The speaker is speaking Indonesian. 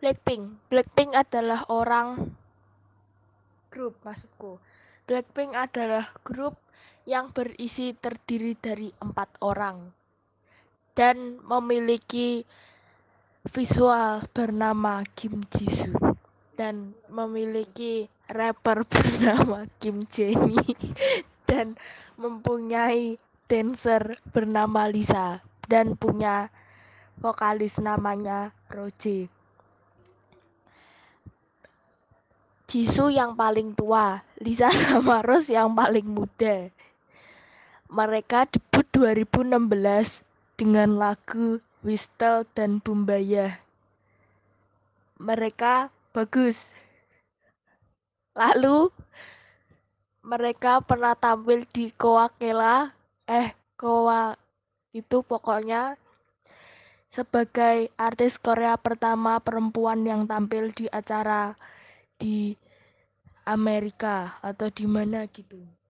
Blackpink. Blackpink adalah orang grup maksudku. Blackpink adalah grup yang berisi terdiri dari empat orang dan memiliki visual bernama Kim Jisoo dan memiliki rapper bernama Kim Jennie dan mempunyai dancer bernama Lisa dan punya vokalis namanya Roje. Jisoo yang paling tua, Lisa sama Rose yang paling muda. Mereka debut 2016 dengan lagu Whistle dan Bumbaya. Mereka bagus. Lalu mereka pernah tampil di Coachella, eh Koa itu pokoknya sebagai artis Korea pertama perempuan yang tampil di acara di Amerika atau di mana gitu.